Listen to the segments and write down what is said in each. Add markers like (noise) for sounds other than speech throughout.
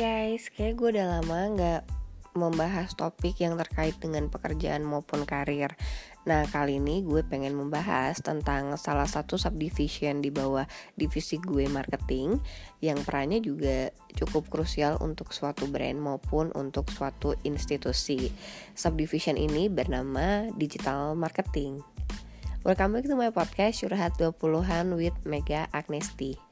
guys, kayak gue udah lama nggak membahas topik yang terkait dengan pekerjaan maupun karir. Nah, kali ini gue pengen membahas tentang salah satu subdivision di bawah divisi gue marketing yang perannya juga cukup krusial untuk suatu brand maupun untuk suatu institusi. Subdivision ini bernama digital marketing. Welcome back to my podcast Curhat 20-an with Mega Agnesti.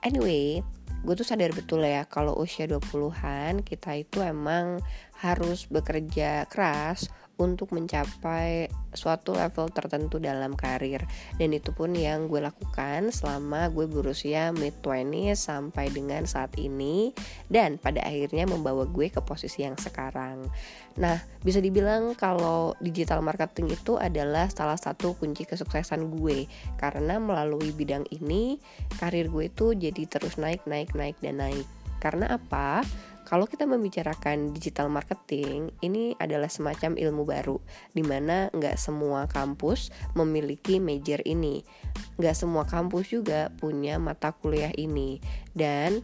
Anyway, gue tuh sadar betul ya kalau usia 20-an kita itu emang harus bekerja keras untuk mencapai suatu level tertentu dalam karir dan itu pun yang gue lakukan selama gue berusia mid 20 sampai dengan saat ini dan pada akhirnya membawa gue ke posisi yang sekarang. Nah, bisa dibilang kalau digital marketing itu adalah salah satu kunci kesuksesan gue karena melalui bidang ini karir gue itu jadi terus naik naik naik dan naik. Karena apa? Kalau kita membicarakan digital marketing, ini adalah semacam ilmu baru, di mana nggak semua kampus memiliki major ini, nggak semua kampus juga punya mata kuliah ini, dan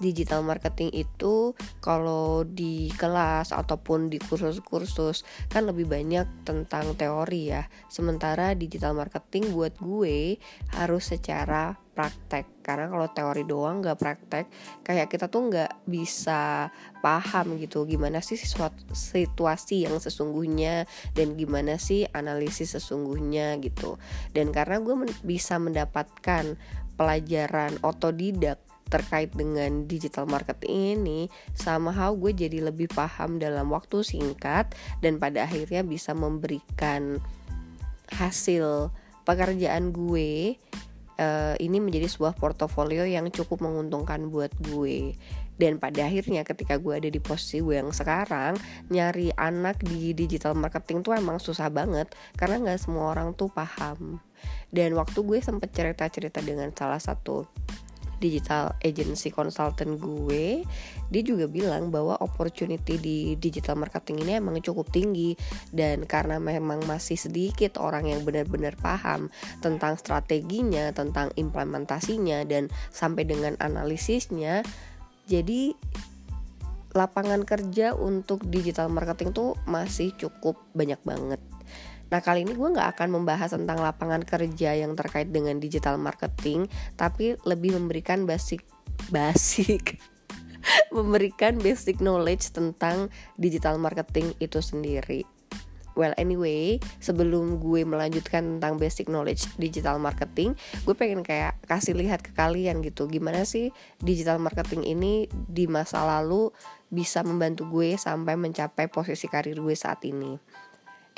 digital marketing itu kalau di kelas ataupun di kursus-kursus kan lebih banyak tentang teori ya. Sementara digital marketing buat gue harus secara praktek karena kalau teori doang nggak praktek kayak kita tuh nggak bisa paham gitu gimana sih situasi yang sesungguhnya dan gimana sih analisis sesungguhnya gitu dan karena gue men bisa mendapatkan pelajaran otodidak terkait dengan digital marketing ini sama how gue jadi lebih paham dalam waktu singkat dan pada akhirnya bisa memberikan hasil pekerjaan gue uh, ini menjadi sebuah portofolio yang cukup menguntungkan buat gue. Dan pada akhirnya ketika gue ada di posisi gue yang sekarang nyari anak di digital marketing tuh emang susah banget karena nggak semua orang tuh paham. Dan waktu gue sempet cerita-cerita dengan salah satu digital agency consultant gue dia juga bilang bahwa opportunity di digital marketing ini emang cukup tinggi. Dan karena memang masih sedikit orang yang benar-benar paham tentang strateginya tentang implementasinya dan sampai dengan analisisnya jadi lapangan kerja untuk digital marketing tuh masih cukup banyak banget Nah kali ini gue gak akan membahas tentang lapangan kerja yang terkait dengan digital marketing, tapi lebih memberikan basic basic (laughs) memberikan basic knowledge tentang digital marketing itu sendiri. Well anyway, sebelum gue melanjutkan tentang basic knowledge digital marketing, gue pengen kayak kasih lihat ke kalian gitu, gimana sih digital marketing ini di masa lalu bisa membantu gue sampai mencapai posisi karir gue saat ini.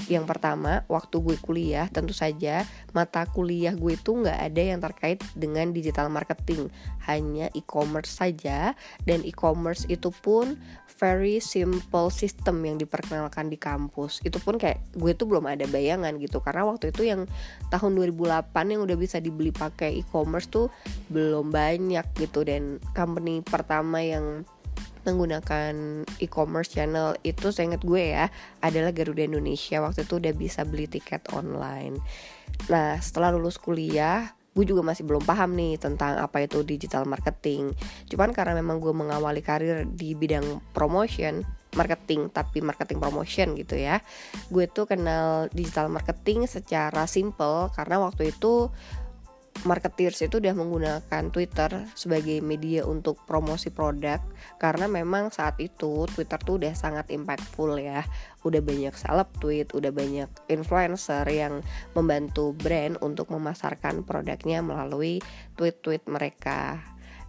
Yang pertama, waktu gue kuliah, tentu saja mata kuliah gue itu nggak ada yang terkait dengan digital marketing, hanya e-commerce saja. Dan e-commerce itu pun very simple system yang diperkenalkan di kampus. Itu pun kayak gue tuh belum ada bayangan gitu, karena waktu itu yang tahun 2008 yang udah bisa dibeli pakai e-commerce tuh belum banyak gitu. Dan company pertama yang menggunakan e-commerce channel itu saya ingat gue ya adalah Garuda Indonesia waktu itu udah bisa beli tiket online. Nah setelah lulus kuliah gue juga masih belum paham nih tentang apa itu digital marketing. Cuman karena memang gue mengawali karir di bidang promotion, marketing tapi marketing promotion gitu ya. Gue tuh kenal digital marketing secara simple karena waktu itu marketeers itu udah menggunakan Twitter sebagai media untuk promosi produk karena memang saat itu Twitter tuh udah sangat impactful ya. Udah banyak seleb tweet, udah banyak influencer yang membantu brand untuk memasarkan produknya melalui tweet-tweet mereka.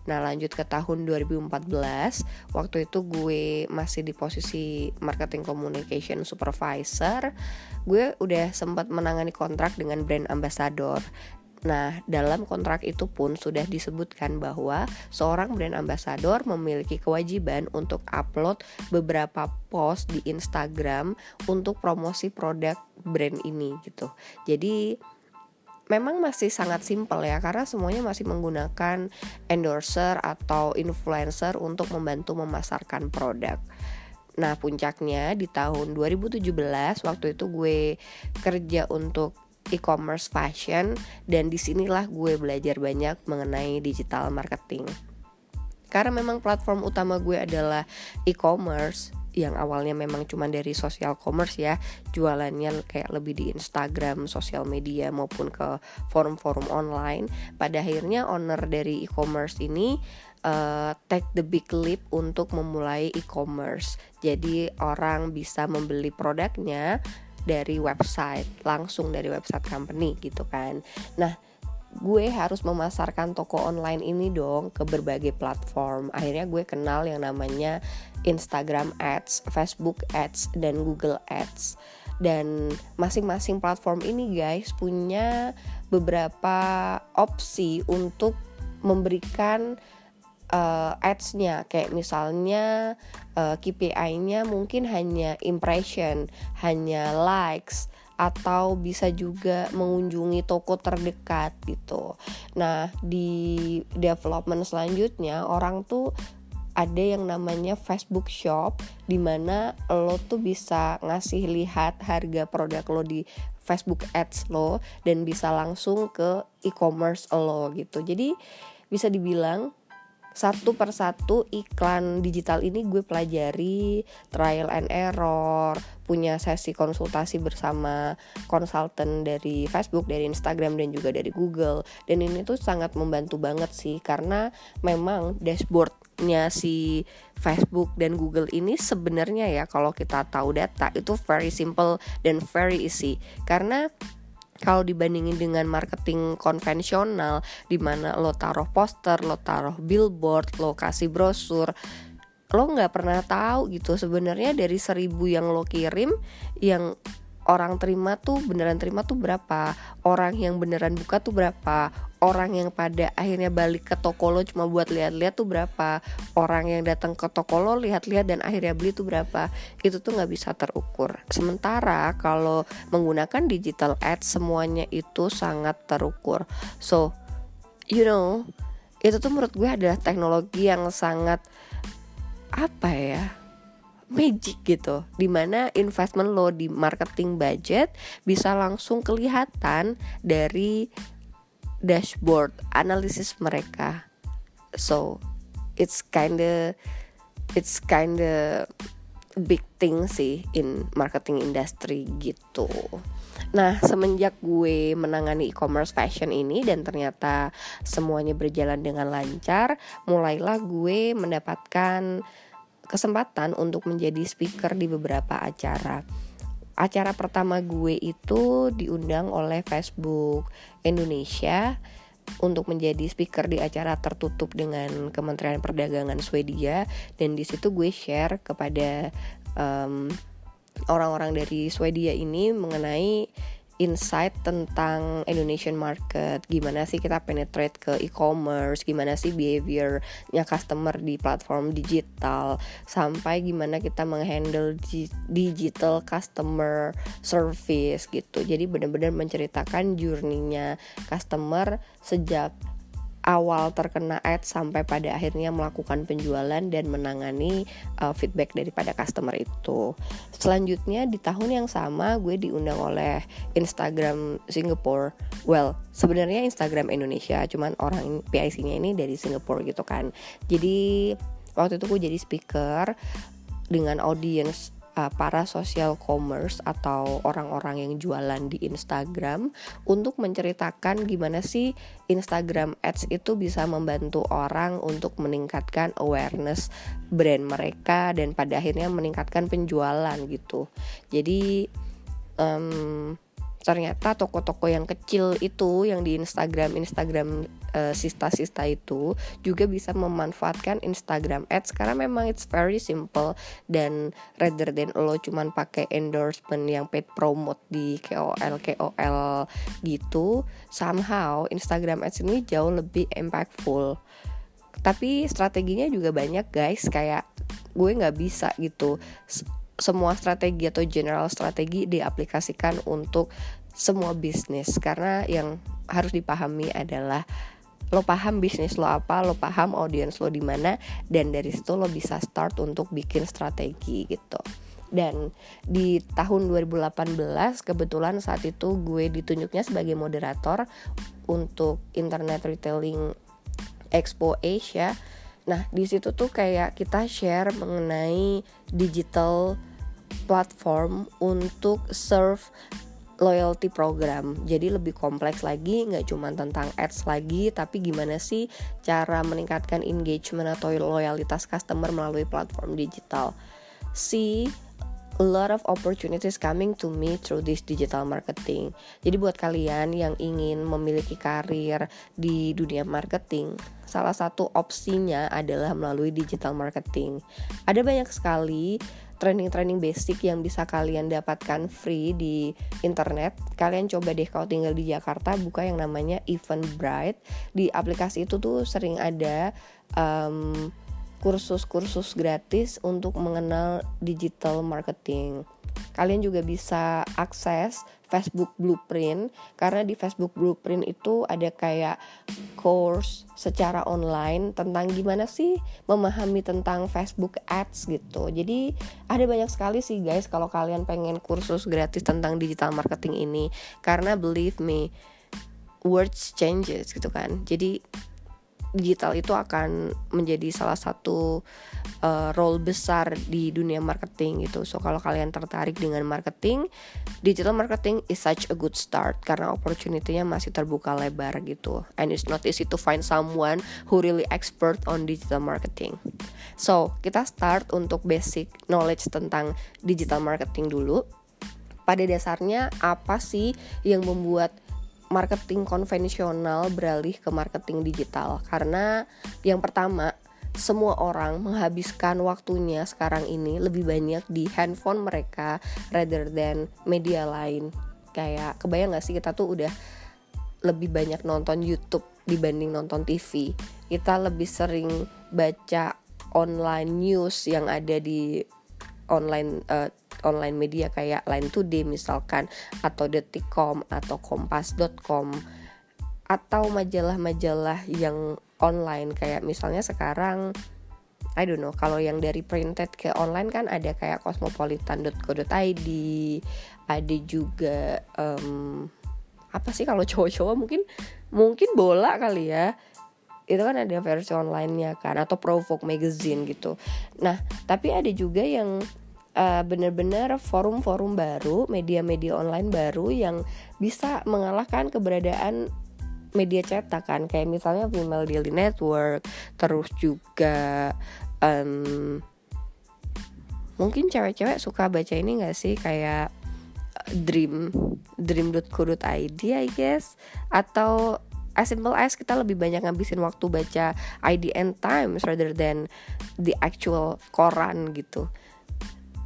Nah lanjut ke tahun 2014 Waktu itu gue masih di posisi Marketing Communication Supervisor Gue udah sempat menangani kontrak dengan brand ambassador Nah, dalam kontrak itu pun sudah disebutkan bahwa seorang brand ambassador memiliki kewajiban untuk upload beberapa post di Instagram untuk promosi produk brand ini gitu. Jadi memang masih sangat simpel ya karena semuanya masih menggunakan endorser atau influencer untuk membantu memasarkan produk. Nah puncaknya di tahun 2017 waktu itu gue kerja untuk e-commerce fashion dan di sinilah gue belajar banyak mengenai digital marketing. karena memang platform utama gue adalah e-commerce yang awalnya memang cuma dari social commerce ya jualannya kayak lebih di Instagram, sosial media maupun ke forum-forum online pada akhirnya owner dari e-commerce ini uh, take the big leap untuk memulai e-commerce jadi orang bisa membeli produknya dari website langsung dari website company gitu kan nah gue harus memasarkan toko online ini dong ke berbagai platform. Akhirnya gue kenal yang namanya Instagram Ads, Facebook Ads, dan Google Ads. Dan masing-masing platform ini guys punya beberapa opsi untuk memberikan uh, ads-nya kayak misalnya uh, KPI-nya mungkin hanya impression, hanya likes atau bisa juga mengunjungi toko terdekat gitu. Nah, di development selanjutnya orang tuh ada yang namanya Facebook Shop di mana lo tuh bisa ngasih lihat harga produk lo di Facebook Ads lo dan bisa langsung ke e-commerce lo gitu. Jadi bisa dibilang satu persatu iklan digital ini gue pelajari trial and error punya sesi konsultasi bersama konsultan dari Facebook dari Instagram dan juga dari Google. Dan ini tuh sangat membantu banget sih karena memang dashboardnya si Facebook dan Google ini sebenarnya ya kalau kita tahu data itu very simple dan very easy. Karena kalau dibandingin dengan marketing konvensional di mana lo taruh poster, lo taruh billboard, lo kasih brosur, lo nggak pernah tahu gitu. Sebenarnya dari seribu yang lo kirim yang orang terima tuh beneran terima tuh berapa? Orang yang beneran buka tuh berapa? Orang yang pada akhirnya balik ke toko lo cuma buat lihat-lihat tuh berapa? Orang yang datang ke toko lo lihat-lihat dan akhirnya beli tuh berapa? Itu tuh nggak bisa terukur. Sementara kalau menggunakan digital ads semuanya itu sangat terukur. So you know itu tuh menurut gue adalah teknologi yang sangat apa ya magic gitu. Di mana investment lo di marketing budget bisa langsung kelihatan dari dashboard analisis mereka. So it's kinda it's kinda big thing sih in marketing industry gitu. Nah, semenjak gue menangani e-commerce fashion ini dan ternyata semuanya berjalan dengan lancar, mulailah gue mendapatkan kesempatan untuk menjadi speaker di beberapa acara. Acara pertama gue itu diundang oleh Facebook Indonesia untuk menjadi speaker di acara tertutup dengan Kementerian Perdagangan Swedia dan di situ gue share kepada um, orang-orang dari Swedia ini mengenai insight tentang Indonesian market. Gimana sih kita penetrate ke e-commerce? Gimana sih behaviornya customer di platform digital? Sampai gimana kita menghandle digital customer service gitu. Jadi benar-benar menceritakan journey-nya customer sejak awal terkena ad sampai pada akhirnya melakukan penjualan dan menangani uh, feedback daripada customer itu. Selanjutnya di tahun yang sama gue diundang oleh Instagram Singapore. Well, sebenarnya Instagram Indonesia, cuman orang PIC-nya ini dari Singapore gitu kan. Jadi waktu itu gue jadi speaker dengan audience uh, para social commerce atau orang-orang yang jualan di Instagram untuk menceritakan gimana sih Instagram Ads itu bisa membantu orang untuk meningkatkan awareness brand mereka dan pada akhirnya meningkatkan penjualan gitu. Jadi um, ternyata toko-toko yang kecil itu yang di Instagram Instagram uh, sista-sista itu juga bisa memanfaatkan Instagram Ads karena memang it's very simple dan rather than lo cuman pakai endorsement yang paid promote di KOL KOL gitu somehow Instagram Ads ini jauh lebih impactful. Tapi strateginya juga banyak guys. Kayak gue nggak bisa gitu semua strategi atau general strategi diaplikasikan untuk semua bisnis karena yang harus dipahami adalah lo paham bisnis lo apa, lo paham audiens lo di mana dan dari situ lo bisa start untuk bikin strategi gitu. Dan di tahun 2018 kebetulan saat itu gue ditunjuknya sebagai moderator untuk Internet Retailing Expo Asia Nah, di situ tuh kayak kita share mengenai digital platform untuk serve loyalty program. Jadi lebih kompleks lagi, nggak cuma tentang ads lagi, tapi gimana sih cara meningkatkan engagement atau loyalitas customer melalui platform digital. See a lot of opportunities coming to me through this digital marketing. Jadi buat kalian yang ingin memiliki karir di dunia marketing, salah satu opsinya adalah melalui digital marketing. Ada banyak sekali training-training basic yang bisa kalian dapatkan free di internet. Kalian coba deh kalau tinggal di Jakarta buka yang namanya Eventbrite. Di aplikasi itu tuh sering ada um, kursus-kursus gratis untuk mengenal digital marketing. Kalian juga bisa akses Facebook Blueprint karena di Facebook Blueprint itu ada kayak course secara online tentang gimana sih memahami tentang Facebook Ads gitu. Jadi ada banyak sekali sih guys kalau kalian pengen kursus gratis tentang digital marketing ini karena believe me words changes gitu kan. Jadi digital itu akan menjadi salah satu uh, role besar di dunia marketing gitu. So kalau kalian tertarik dengan marketing, digital marketing is such a good start karena opportunity-nya masih terbuka lebar gitu. And it's not easy to find someone who really expert on digital marketing. So, kita start untuk basic knowledge tentang digital marketing dulu. Pada dasarnya apa sih yang membuat marketing konvensional beralih ke marketing digital. Karena yang pertama semua orang menghabiskan waktunya sekarang ini lebih banyak di handphone mereka rather than media lain. Kayak kebayang gak sih kita tuh udah lebih banyak nonton YouTube dibanding nonton TV kita lebih sering baca online news yang ada di online uh, online media kayak Line Today misalkan atau Detikcom atau Kompas.com atau majalah-majalah yang online. Kayak misalnya sekarang I don't know kalau yang dari printed ke online kan ada kayak cosmopolitan.co.id ada juga um, apa sih kalau (laughs) cowok-cowok mungkin mungkin bola kali ya itu kan ada versi online-nya kan atau Provoke magazine gitu. Nah, tapi ada juga yang uh, benar-benar forum-forum baru, media-media online baru yang bisa mengalahkan keberadaan media cetak kan. Kayak misalnya Female Daily Network, terus juga um, mungkin cewek-cewek suka baca ini gak sih? Kayak dream dream.co.id I guess. Atau as simple as kita lebih banyak ngabisin waktu baca IDN Times rather than the actual koran gitu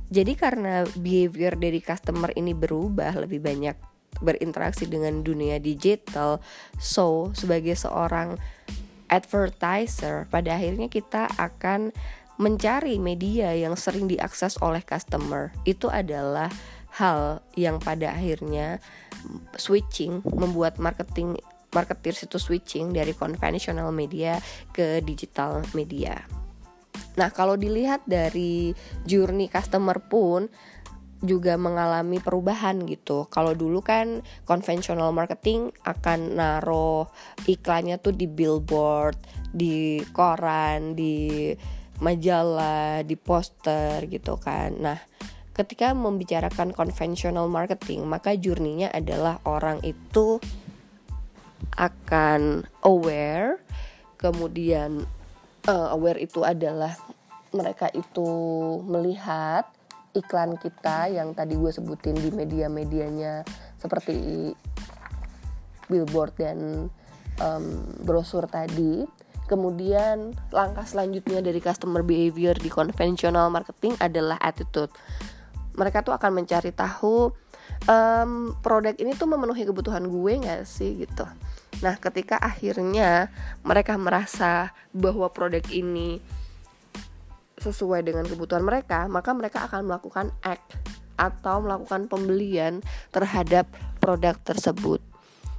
jadi karena behavior dari customer ini berubah lebih banyak berinteraksi dengan dunia digital, so sebagai seorang advertiser pada akhirnya kita akan mencari media yang sering diakses oleh customer. Itu adalah hal yang pada akhirnya switching membuat marketing marketer itu switching dari konvensional media ke digital media. Nah, kalau dilihat dari journey customer pun juga mengalami perubahan gitu. Kalau dulu kan konvensional marketing akan naruh iklannya tuh di billboard, di koran, di majalah, di poster gitu kan. Nah, ketika membicarakan konvensional marketing, maka journey adalah orang itu akan aware, kemudian uh, aware itu adalah mereka itu melihat iklan kita yang tadi gue sebutin di media-medianya seperti billboard dan um, brosur tadi. Kemudian langkah selanjutnya dari customer behavior di conventional marketing adalah attitude. Mereka tuh akan mencari tahu um, produk ini tuh memenuhi kebutuhan gue nggak sih gitu. Nah, ketika akhirnya mereka merasa bahwa produk ini sesuai dengan kebutuhan mereka, maka mereka akan melakukan act atau melakukan pembelian terhadap produk tersebut.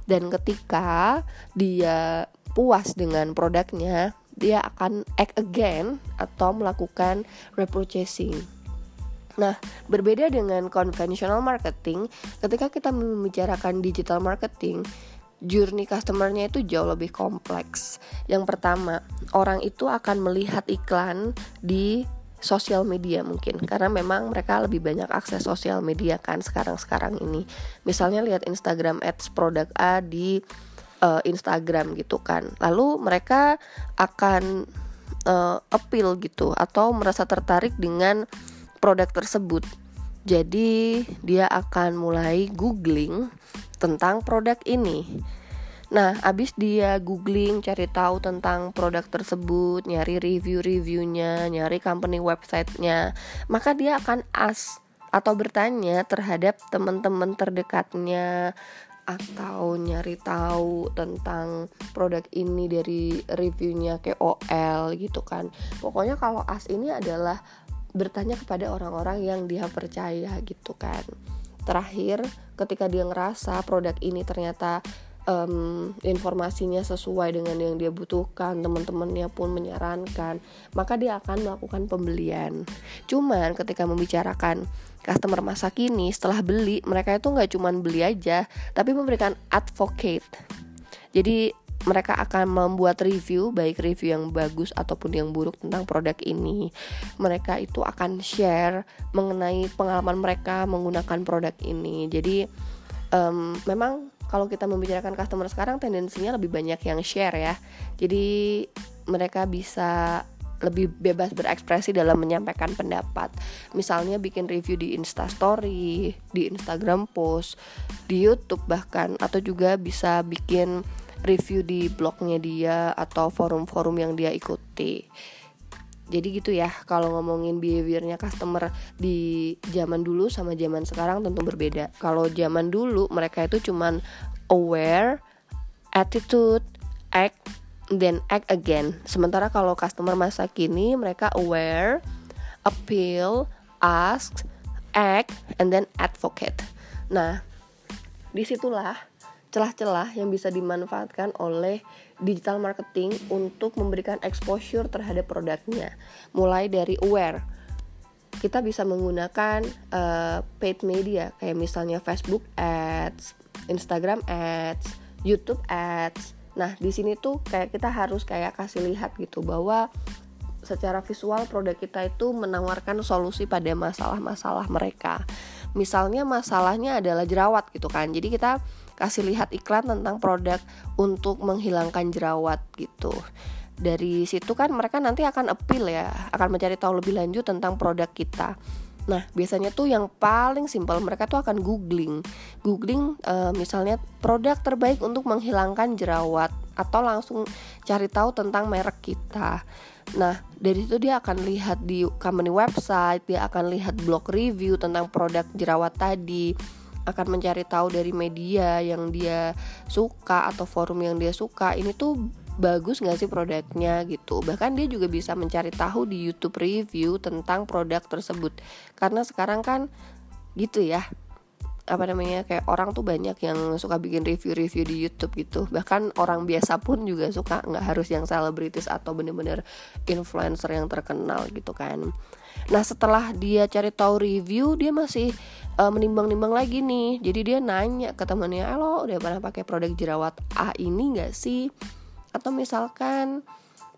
Dan ketika dia puas dengan produknya, dia akan act again atau melakukan repurchasing. Nah, berbeda dengan conventional marketing, ketika kita membicarakan digital marketing, journey customernya itu jauh lebih kompleks. Yang pertama, orang itu akan melihat iklan di sosial media mungkin karena memang mereka lebih banyak akses sosial media kan sekarang-sekarang ini. Misalnya lihat Instagram ads produk A di uh, Instagram gitu kan. Lalu mereka akan uh, appeal gitu atau merasa tertarik dengan produk tersebut. Jadi dia akan mulai googling tentang produk ini. Nah, abis dia googling, cari tahu tentang produk tersebut, nyari review-reviewnya, nyari company websitenya, maka dia akan ask atau bertanya terhadap teman-teman terdekatnya atau nyari tahu tentang produk ini dari reviewnya KOL gitu kan. Pokoknya kalau as ini adalah bertanya kepada orang-orang yang dia percaya gitu kan. Terakhir, ketika dia ngerasa produk ini ternyata um, informasinya sesuai dengan yang dia butuhkan, teman-temannya pun menyarankan, maka dia akan melakukan pembelian. Cuman ketika membicarakan customer masa kini, setelah beli, mereka itu nggak cuman beli aja, tapi memberikan advocate. Jadi mereka akan membuat review baik review yang bagus ataupun yang buruk tentang produk ini. Mereka itu akan share mengenai pengalaman mereka menggunakan produk ini. Jadi um, memang kalau kita membicarakan customer sekarang tendensinya lebih banyak yang share ya jadi mereka bisa lebih bebas berekspresi dalam menyampaikan pendapat. Misalnya bikin review di Insta Story, di Instagram post, di YouTube bahkan atau juga bisa bikin review di blognya dia atau forum-forum yang dia ikuti. Jadi gitu ya kalau ngomongin behaviornya customer di zaman dulu sama zaman sekarang tentu berbeda. Kalau zaman dulu mereka itu cuman aware attitude act then act again. Sementara kalau customer masa kini mereka aware appeal ask act and then advocate. Nah di situlah celah-celah yang bisa dimanfaatkan oleh digital marketing untuk memberikan exposure terhadap produknya. Mulai dari aware, kita bisa menggunakan uh, paid media kayak misalnya Facebook Ads, Instagram Ads, YouTube Ads. Nah di sini tuh kayak kita harus kayak kasih lihat gitu bahwa secara visual produk kita itu menawarkan solusi pada masalah-masalah mereka. Misalnya masalahnya adalah jerawat gitu kan. Jadi kita kasih lihat iklan tentang produk untuk menghilangkan jerawat gitu dari situ kan mereka nanti akan appeal ya akan mencari tahu lebih lanjut tentang produk kita Nah, biasanya tuh yang paling simpel mereka tuh akan googling. Googling uh, misalnya produk terbaik untuk menghilangkan jerawat atau langsung cari tahu tentang merek kita. Nah, dari itu dia akan lihat di company website, dia akan lihat blog review tentang produk jerawat tadi akan mencari tahu dari media yang dia suka atau forum yang dia suka ini tuh bagus nggak sih produknya gitu? Bahkan dia juga bisa mencari tahu di YouTube review tentang produk tersebut. Karena sekarang kan gitu ya apa namanya kayak orang tuh banyak yang suka bikin review-review di YouTube gitu. Bahkan orang biasa pun juga suka nggak harus yang selebritis atau bener-bener influencer yang terkenal gitu kan. Nah setelah dia cari tahu review dia masih uh, menimbang-nimbang lagi nih. Jadi dia nanya ke temannya eh, lo udah pernah pakai produk jerawat A ini nggak sih? Atau misalkan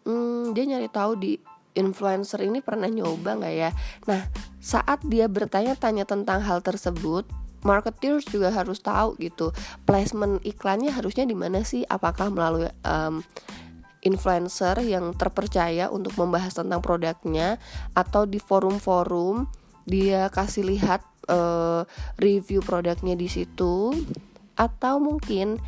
hmm, dia nyari tahu di influencer ini pernah nyoba nggak ya? Nah saat dia bertanya-tanya tentang hal tersebut marketers juga harus tahu gitu placement iklannya harusnya di mana sih apakah melalui um, influencer yang terpercaya untuk membahas tentang produknya atau di forum-forum dia kasih lihat uh, review produknya di situ atau mungkin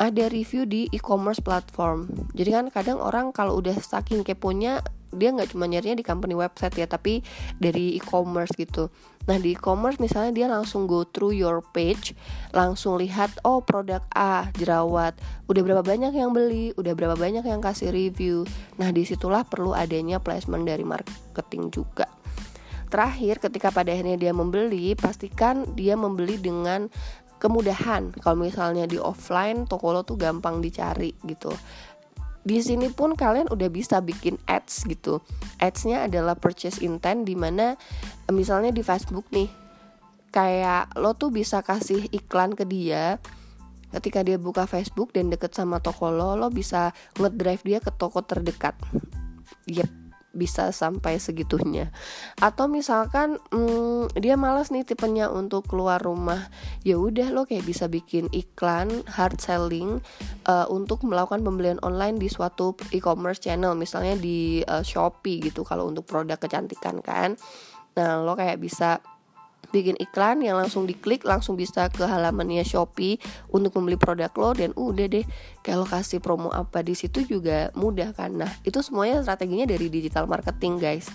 ada review di e-commerce platform. Jadi kan kadang orang kalau udah saking keponya dia nggak cuma nyarinya di company website ya, tapi dari e-commerce gitu. Nah di e-commerce misalnya dia langsung go through your page, langsung lihat oh produk A jerawat, udah berapa banyak yang beli, udah berapa banyak yang kasih review. Nah di situlah perlu adanya placement dari marketing juga. Terakhir ketika pada akhirnya dia membeli, pastikan dia membeli dengan kemudahan kalau misalnya di offline toko lo tuh gampang dicari gitu di sini pun kalian udah bisa bikin ads gitu. Adsnya adalah purchase intent di mana misalnya di Facebook nih kayak lo tuh bisa kasih iklan ke dia. Ketika dia buka Facebook dan deket sama toko lo lo bisa ngedrive dia ke toko terdekat. Yep bisa sampai segitunya. Atau misalkan hmm, dia malas nih tipenya untuk keluar rumah. Ya udah lo kayak bisa bikin iklan hard selling uh, untuk melakukan pembelian online di suatu e-commerce channel. Misalnya di uh, Shopee gitu kalau untuk produk kecantikan kan. Nah lo kayak bisa bikin iklan yang langsung diklik langsung bisa ke halamannya Shopee untuk membeli produk lo dan udah deh. Kalau kasih promo apa di situ juga mudah kan. Nah itu semuanya strateginya dari digital marketing guys.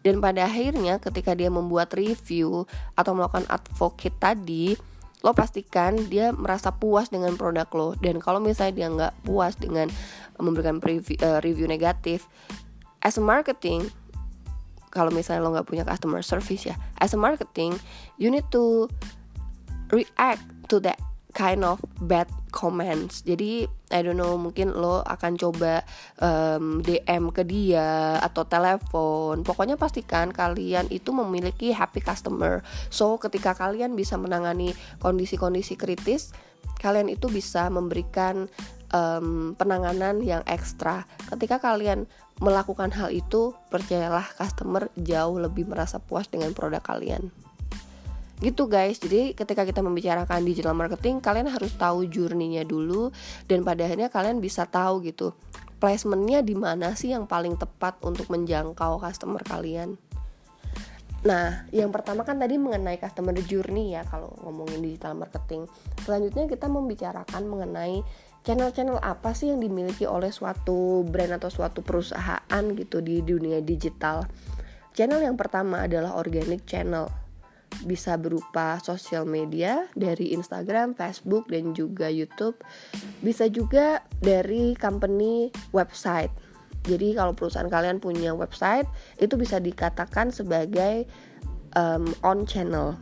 Dan pada akhirnya ketika dia membuat review atau melakukan advocate tadi lo pastikan dia merasa puas dengan produk lo. Dan kalau misalnya dia nggak puas dengan memberikan uh, review negatif as a marketing kalau misalnya lo nggak punya customer service ya as a marketing you need to react to that kind of bad comments. Jadi I don't know mungkin lo akan coba um, DM ke dia atau telepon. Pokoknya pastikan kalian itu memiliki happy customer. So ketika kalian bisa menangani kondisi-kondisi kritis kalian itu bisa memberikan um, penanganan yang ekstra ketika kalian melakukan hal itu, percayalah customer jauh lebih merasa puas dengan produk kalian. Gitu guys, jadi ketika kita membicarakan digital marketing, kalian harus tahu journey-nya dulu dan pada akhirnya kalian bisa tahu gitu placementnya di mana sih yang paling tepat untuk menjangkau customer kalian. Nah, yang pertama kan tadi mengenai customer journey ya kalau ngomongin digital marketing. Selanjutnya kita membicarakan mengenai channel-channel apa sih yang dimiliki oleh suatu brand atau suatu perusahaan gitu di dunia digital. Channel yang pertama adalah organic channel. Bisa berupa sosial media dari Instagram, Facebook, dan juga YouTube. Bisa juga dari company website. Jadi kalau perusahaan kalian punya website, itu bisa dikatakan sebagai um, on channel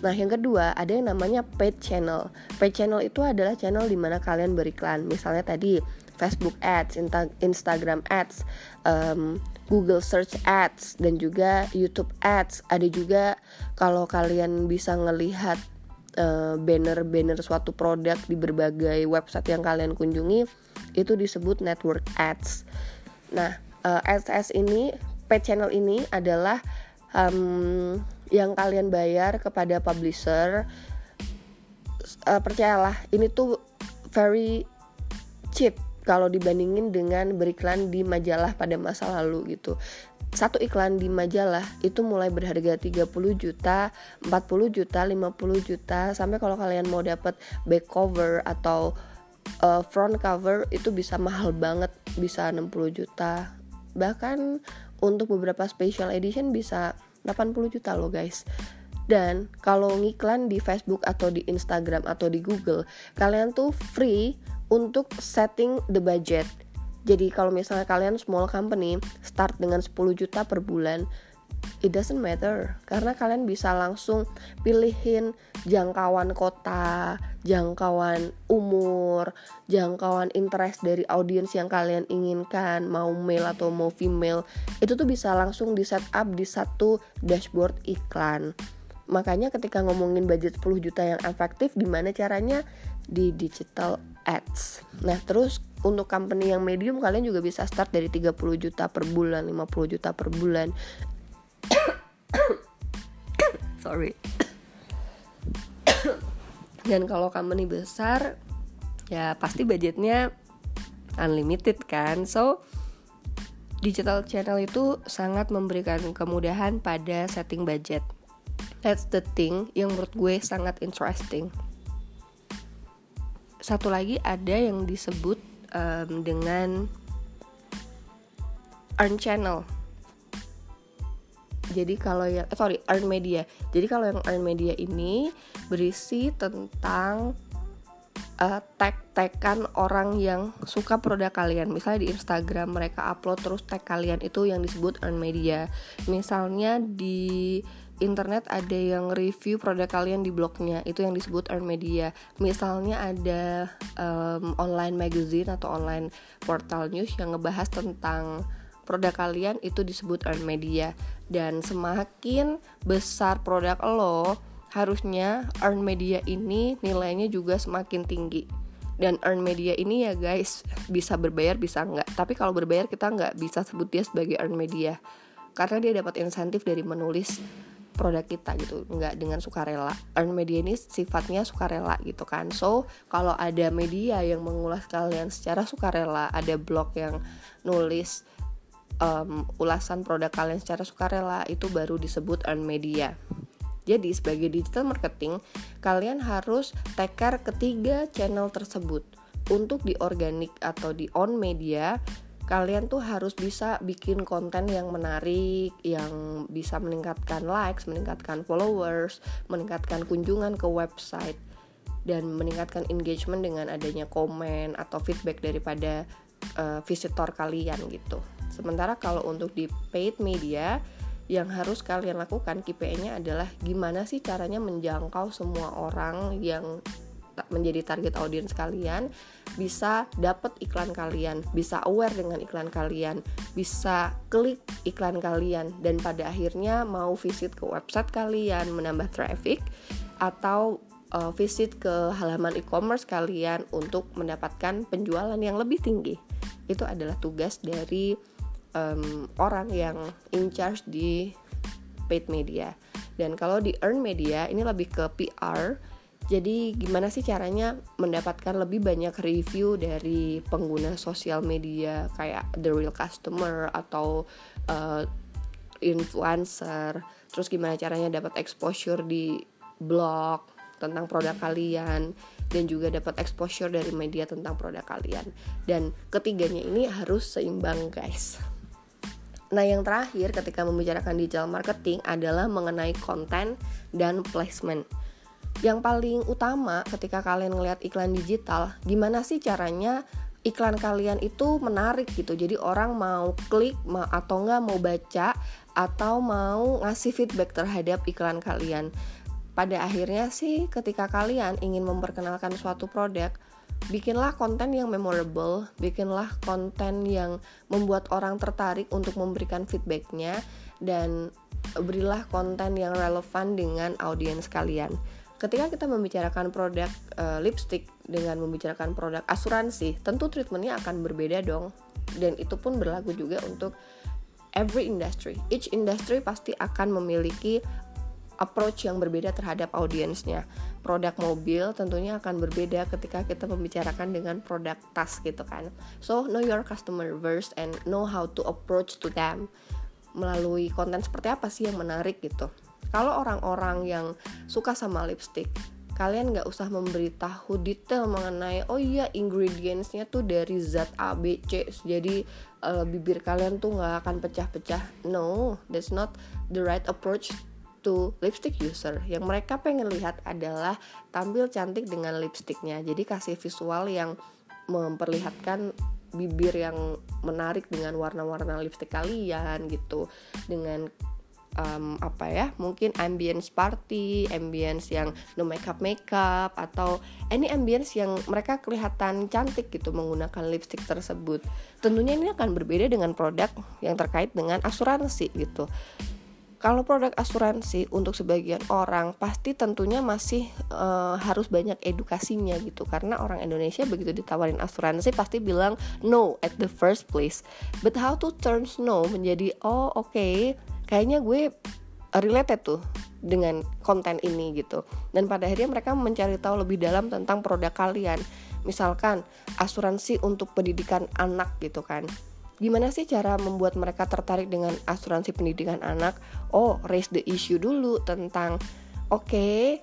Nah, yang kedua ada yang namanya paid channel. Paid channel itu adalah channel di mana kalian beriklan. Misalnya tadi Facebook Ads, Instagram Ads, um, Google Search Ads, dan juga YouTube Ads. Ada juga kalau kalian bisa ngelihat banner banner-banner suatu produk di berbagai website yang kalian kunjungi, itu disebut network ads. Nah, uh, ads ads ini, paid channel ini adalah um, yang kalian bayar kepada publisher. Uh, percayalah ini tuh very cheap kalau dibandingin dengan beriklan di majalah pada masa lalu gitu. Satu iklan di majalah itu mulai berharga 30 juta, 40 juta, 50 juta sampai kalau kalian mau dapat back cover atau uh, front cover itu bisa mahal banget, bisa 60 juta. Bahkan untuk beberapa special edition bisa 80 juta loh guys. Dan kalau ngiklan di Facebook atau di Instagram atau di Google kalian tuh free untuk setting the budget. Jadi kalau misalnya kalian small company start dengan 10 juta per bulan it doesn't matter karena kalian bisa langsung pilihin jangkauan kota, jangkauan umur, jangkauan interest dari audiens yang kalian inginkan, mau male atau mau female. Itu tuh bisa langsung di set up di satu dashboard iklan. Makanya ketika ngomongin budget 10 juta yang efektif gimana caranya di digital ads. Nah, terus untuk company yang medium kalian juga bisa start dari 30 juta per bulan, 50 juta per bulan sorry. (coughs) Dan kalau company besar ya pasti budgetnya unlimited kan. So digital channel itu sangat memberikan kemudahan pada setting budget. That's the thing yang menurut gue sangat interesting. Satu lagi ada yang disebut um, dengan earn channel jadi kalau yang eh, sorry earn media. Jadi kalau yang earn media ini berisi tentang uh, tag-tagkan orang yang suka produk kalian. Misalnya di Instagram mereka upload terus tag kalian itu yang disebut earn media. Misalnya di internet ada yang review produk kalian di blognya itu yang disebut earn media. Misalnya ada um, online magazine atau online portal news yang ngebahas tentang produk kalian itu disebut earn media. Dan semakin besar produk lo harusnya earn media ini nilainya juga semakin tinggi. Dan earn media ini ya guys bisa berbayar bisa enggak tapi kalau berbayar kita nggak bisa sebut dia sebagai earn media. Karena dia dapat insentif dari menulis produk kita gitu nggak dengan sukarela. Earn media ini sifatnya sukarela gitu kan. So kalau ada media yang mengulas kalian secara sukarela ada blog yang nulis um, ulasan produk kalian secara sukarela itu baru disebut earn media jadi sebagai digital marketing, kalian harus take care ketiga channel tersebut. Untuk di organik atau di on media, kalian tuh harus bisa bikin konten yang menarik, yang bisa meningkatkan likes, meningkatkan followers, meningkatkan kunjungan ke website dan meningkatkan engagement dengan adanya komen atau feedback daripada uh, visitor kalian gitu. Sementara kalau untuk di paid media, yang harus kalian lakukan KPI-nya adalah gimana sih caranya menjangkau semua orang yang menjadi target audiens kalian bisa dapat iklan kalian, bisa aware dengan iklan kalian, bisa klik iklan kalian dan pada akhirnya mau visit ke website kalian menambah traffic atau uh, visit ke halaman e-commerce kalian untuk mendapatkan penjualan yang lebih tinggi. Itu adalah tugas dari um, orang yang in charge di paid media. Dan kalau di earn media ini lebih ke PR. Jadi gimana sih caranya mendapatkan lebih banyak review dari pengguna sosial media kayak the real customer atau uh, influencer. Terus gimana caranya dapat exposure di blog tentang produk kalian dan juga dapat exposure dari media tentang produk kalian. Dan ketiganya ini harus seimbang, guys. Nah, yang terakhir ketika membicarakan digital marketing adalah mengenai konten dan placement. Yang paling utama ketika kalian ngelihat iklan digital, gimana sih caranya iklan kalian itu menarik gitu. Jadi orang mau klik atau enggak mau baca atau mau ngasih feedback terhadap iklan kalian. Pada akhirnya sih ketika kalian ingin memperkenalkan suatu produk, bikinlah konten yang memorable, bikinlah konten yang membuat orang tertarik untuk memberikan feedbacknya dan berilah konten yang relevan dengan audiens kalian. Ketika kita membicarakan produk uh, lipstick dengan membicarakan produk asuransi, tentu treatmentnya akan berbeda dong. Dan itu pun berlaku juga untuk every industry. Each industry pasti akan memiliki approach yang berbeda terhadap audiensnya. Produk mobil tentunya akan berbeda ketika kita membicarakan dengan produk tas gitu kan. So know your customer first and know how to approach to them melalui konten seperti apa sih yang menarik gitu. Kalau orang-orang yang suka sama lipstick, kalian nggak usah memberitahu detail mengenai oh iya ingredientsnya tuh dari zat A B C jadi uh, bibir kalian tuh nggak akan pecah-pecah no that's not the right approach to lipstick user. Yang mereka pengen lihat adalah tampil cantik dengan lipsticknya. Jadi kasih visual yang memperlihatkan bibir yang menarik dengan warna-warna lipstick kalian gitu. Dengan um, apa ya mungkin ambience party ambience yang no makeup makeup atau any ambience yang mereka kelihatan cantik gitu menggunakan lipstick tersebut. Tentunya ini akan berbeda dengan produk yang terkait dengan asuransi gitu kalau produk asuransi untuk sebagian orang pasti tentunya masih uh, harus banyak edukasinya gitu karena orang Indonesia begitu ditawarin asuransi pasti bilang no at the first place. But how to turn no menjadi oh oke okay, kayaknya gue related tuh dengan konten ini gitu. Dan pada akhirnya mereka mencari tahu lebih dalam tentang produk kalian. Misalkan asuransi untuk pendidikan anak gitu kan gimana sih cara membuat mereka tertarik dengan asuransi pendidikan anak? Oh, raise the issue dulu tentang oke, okay,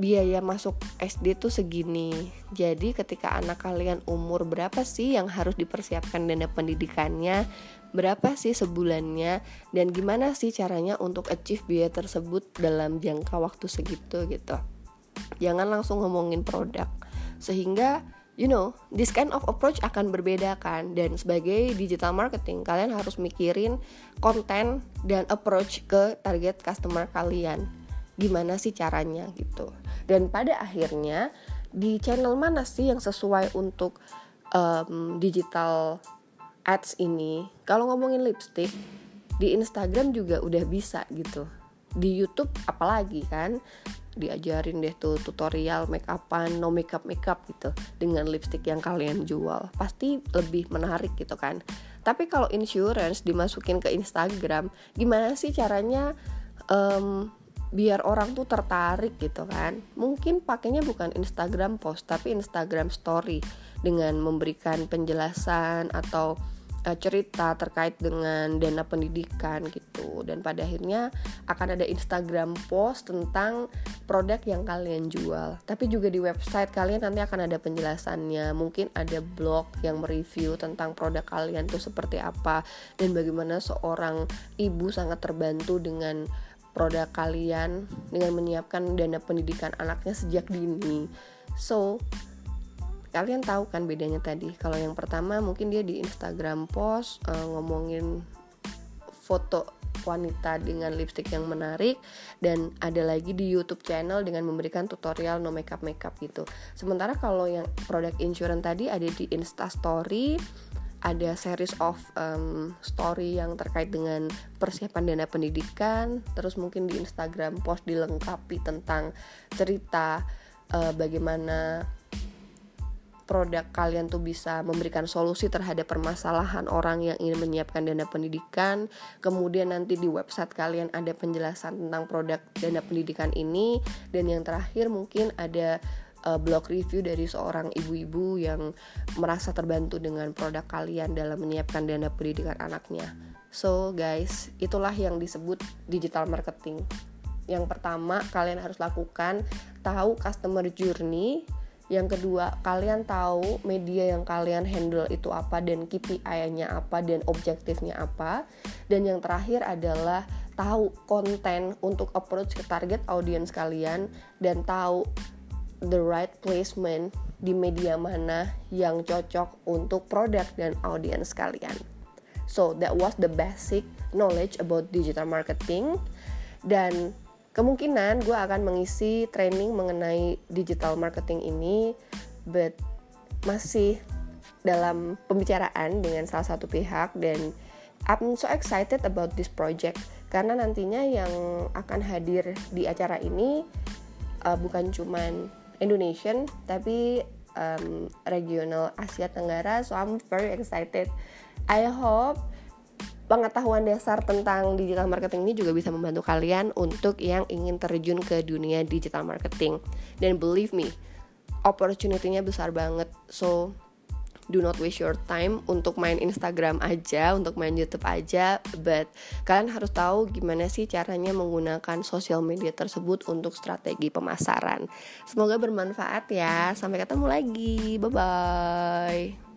biaya masuk SD tuh segini. Jadi ketika anak kalian umur berapa sih yang harus dipersiapkan dana pendidikannya? Berapa sih sebulannya dan gimana sih caranya untuk achieve biaya tersebut dalam jangka waktu segitu gitu. Jangan langsung ngomongin produk. Sehingga you know this kind of approach akan berbeda kan? Dan sebagai digital marketing kalian harus mikirin konten dan approach ke target customer kalian. Gimana sih caranya gitu? Dan pada akhirnya di channel mana sih yang sesuai untuk um, digital ads ini? Kalau ngomongin lipstick di Instagram juga udah bisa gitu di YouTube apalagi kan diajarin deh tuh tutorial make upan no makeup makeup gitu dengan lipstick yang kalian jual. Pasti lebih menarik gitu kan. Tapi kalau insurance dimasukin ke Instagram gimana sih caranya um, biar orang tuh tertarik gitu kan? Mungkin pakainya bukan Instagram post tapi Instagram story dengan memberikan penjelasan atau uh, cerita terkait dengan dana pendidikan gitu. Dan pada akhirnya akan ada Instagram post tentang produk yang kalian jual. Tapi juga di website kalian nanti akan ada penjelasannya. Mungkin ada blog yang mereview tentang produk kalian tuh seperti apa. Dan bagaimana seorang ibu sangat terbantu dengan produk kalian. Dengan menyiapkan dana pendidikan anaknya sejak dini. So kalian tahu kan bedanya tadi kalau yang pertama mungkin dia di Instagram post uh, ngomongin foto wanita dengan lipstick yang menarik dan ada lagi di YouTube channel dengan memberikan tutorial no makeup makeup gitu. Sementara kalau yang produk insurance tadi ada di Insta Story, ada series of um, story yang terkait dengan persiapan dana pendidikan, terus mungkin di Instagram post dilengkapi tentang cerita uh, bagaimana produk kalian tuh bisa memberikan solusi terhadap permasalahan orang yang ingin menyiapkan dana pendidikan. Kemudian nanti di website kalian ada penjelasan tentang produk dana pendidikan ini dan yang terakhir mungkin ada uh, blog review dari seorang ibu-ibu yang merasa terbantu dengan produk kalian dalam menyiapkan dana pendidikan anaknya. So guys, itulah yang disebut digital marketing. Yang pertama kalian harus lakukan tahu customer journey yang kedua, kalian tahu media yang kalian handle itu apa dan KPI-nya apa dan objektifnya apa. Dan yang terakhir adalah tahu konten untuk approach ke target audience kalian dan tahu the right placement di media mana yang cocok untuk produk dan audience kalian. So that was the basic knowledge about digital marketing dan kemungkinan gue akan mengisi training mengenai digital marketing ini but masih dalam pembicaraan dengan salah satu pihak dan I'm so excited about this project. Karena nantinya yang akan hadir di acara ini uh, bukan cuman Indonesian tapi um, regional Asia Tenggara. So I'm very excited. I hope pengetahuan dasar tentang digital marketing ini juga bisa membantu kalian untuk yang ingin terjun ke dunia digital marketing. Dan believe me, opportunity-nya besar banget. So, do not waste your time untuk main Instagram aja, untuk main YouTube aja, but kalian harus tahu gimana sih caranya menggunakan sosial media tersebut untuk strategi pemasaran. Semoga bermanfaat ya. Sampai ketemu lagi. Bye bye.